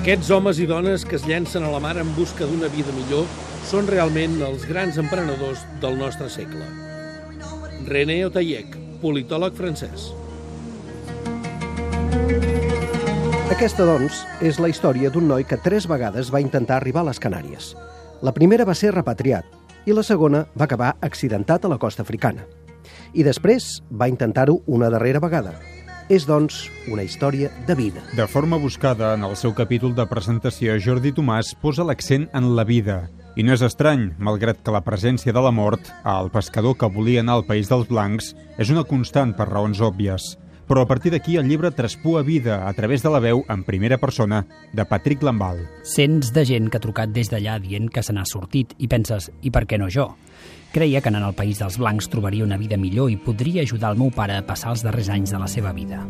Aquests homes i dones que es llencen a la mar en busca d'una vida millor són realment els grans emprenedors del nostre segle. René Otayec, politòleg francès. Aquesta, doncs, és la història d'un noi que tres vegades va intentar arribar a les Canàries. La primera va ser repatriat i la segona va acabar accidentat a la costa africana. I després va intentar-ho una darrera vegada. És, doncs, una història de vida. De forma buscada, en el seu capítol de presentació, Jordi Tomàs posa l'accent en la vida. I no és estrany, malgrat que la presència de la mort, al pescador que volia anar al País dels Blancs, és una constant per raons òbvies. Però a partir d'aquí el llibre traspua vida a través de la veu en primera persona de Patrick Lambal. Cents de gent que ha trucat des d'allà dient que se n'ha sortit i penses, i per què no jo? Creia que anant al País dels Blancs trobaria una vida millor i podria ajudar el meu pare a passar els darrers anys de la seva vida.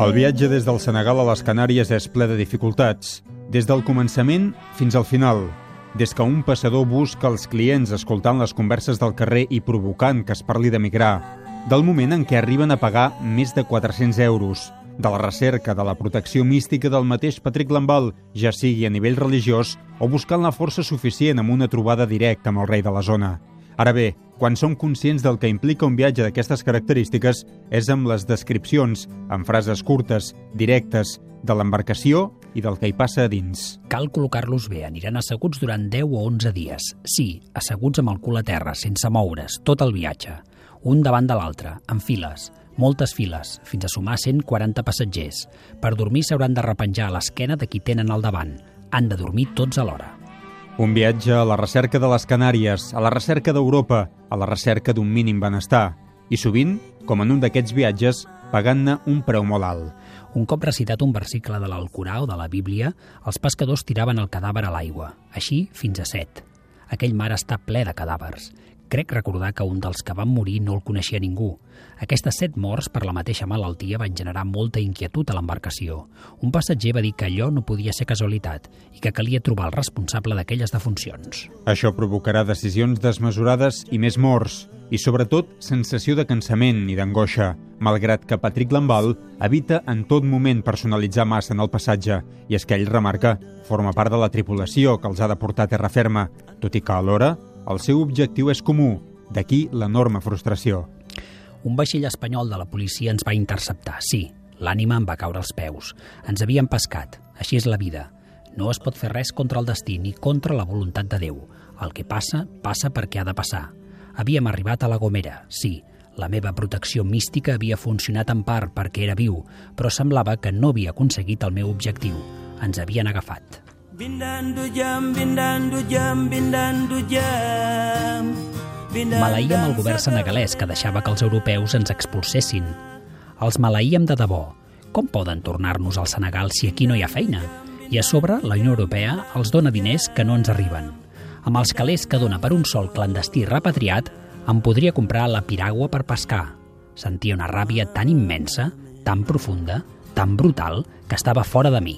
El viatge des del Senegal a les Canàries és ple de dificultats, des del començament fins al final, des que un passador busca els clients escoltant les converses del carrer i provocant que es parli d'emigrar, del moment en què arriben a pagar més de 400 euros, de la recerca de la protecció mística del mateix Patrick Lambal, ja sigui a nivell religiós o buscant la força suficient amb una trobada directa amb el rei de la zona. Ara bé, quan som conscients del que implica un viatge d'aquestes característiques és amb les descripcions, amb frases curtes, directes, de l'embarcació i del que hi passa a dins. Cal col·locar-los bé, aniran asseguts durant 10 o 11 dies. Sí, asseguts amb el cul a terra, sense moure's, tot el viatge. Un davant de l'altre, en files, moltes files, fins a sumar 140 passatgers. Per dormir s'hauran de repenjar a l'esquena de qui tenen al davant. Han de dormir tots alhora. Un viatge a la recerca de les Canàries, a la recerca d'Europa, a la recerca d'un mínim benestar. I sovint, com en un d'aquests viatges, pagant-ne un preu molt alt. Un cop recitat un versicle de l'Alcorà o de la Bíblia, els pescadors tiraven el cadàver a l'aigua, així fins a set. Aquell mar està ple de cadàvers. Crec recordar que un dels que van morir no el coneixia ningú. Aquestes set morts per la mateixa malaltia van generar molta inquietud a l'embarcació. Un passatger va dir que allò no podia ser casualitat i que calia trobar el responsable d'aquelles defuncions. Això provocarà decisions desmesurades i més morts, i sobretot sensació de cansament i d'angoixa, malgrat que Patrick Lambal evita en tot moment personalitzar massa en el passatge, i és que ell remarca forma part de la tripulació que els ha de portar a terra ferma, tot i que alhora el seu objectiu és comú, d'aquí l'enorme frustració. Un vaixell espanyol de la policia ens va interceptar, sí. L'ànima em va caure als peus. Ens havien pescat. Així és la vida. No es pot fer res contra el destí ni contra la voluntat de Déu. El que passa, passa perquè ha de passar. Havíem arribat a la Gomera, sí. La meva protecció mística havia funcionat en part perquè era viu, però semblava que no havia aconseguit el meu objectiu. Ens havien agafat. Bindandu Maleïem el govern senegalès que deixava que els europeus ens expulsessin. Els maleïem de debò. Com poden tornar-nos al Senegal si aquí no hi ha feina? I a sobre, la Unió Europea els dona diners que no ens arriben. Amb els calés que dona per un sol clandestí repatriat, em podria comprar la piragua per pescar. Sentia una ràbia tan immensa, tan profunda, tan brutal, que estava fora de mi.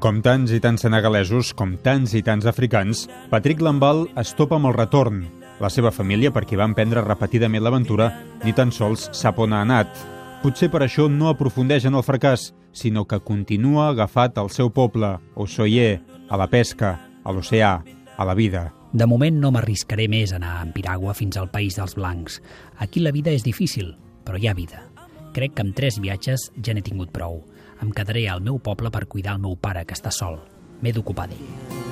Com tants i tants senegalesos, com tants i tants africans, Patrick Lambal es topa amb el retorn. La seva família, per qui va emprendre repetidament l'aventura, ni tan sols sap on ha anat. Potser per això no aprofundeix en el fracàs, sinó que continua agafat al seu poble, Osoyer, a la pesca, a l'oceà, a la vida. De moment no m'arriscaré més a anar en piragua fins al País dels Blancs. Aquí la vida és difícil, però hi ha vida. Crec que amb tres viatges ja n'he tingut prou. Em quedaré al meu poble per cuidar el meu pare, que està sol. M'he d'ocupar d'ell.